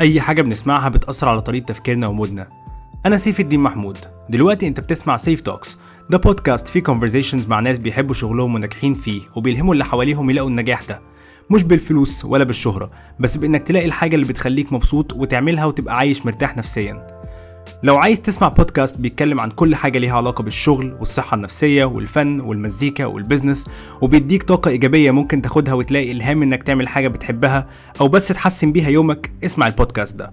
أي حاجة بنسمعها بتأثر على طريقة تفكيرنا ومودنا. أنا سيف الدين محمود. دلوقتي أنت بتسمع Seif Talks ده بودكاست فيه conversations مع ناس بيحبوا شغلهم وناجحين فيه وبيلهموا اللي حواليهم يلاقوا النجاح ده. مش بالفلوس ولا بالشهرة بس بإنك تلاقي الحاجة اللي بتخليك مبسوط وتعملها وتبقى عايش مرتاح نفسيا. لو عايز تسمع بودكاست بيتكلم عن كل حاجة ليها علاقة بالشغل والصحة النفسية والفن والمزيكا والبزنس وبيديك طاقة إيجابية ممكن تاخدها وتلاقي إلهام إنك تعمل حاجة بتحبها أو بس تحسن بيها يومك اسمع البودكاست ده.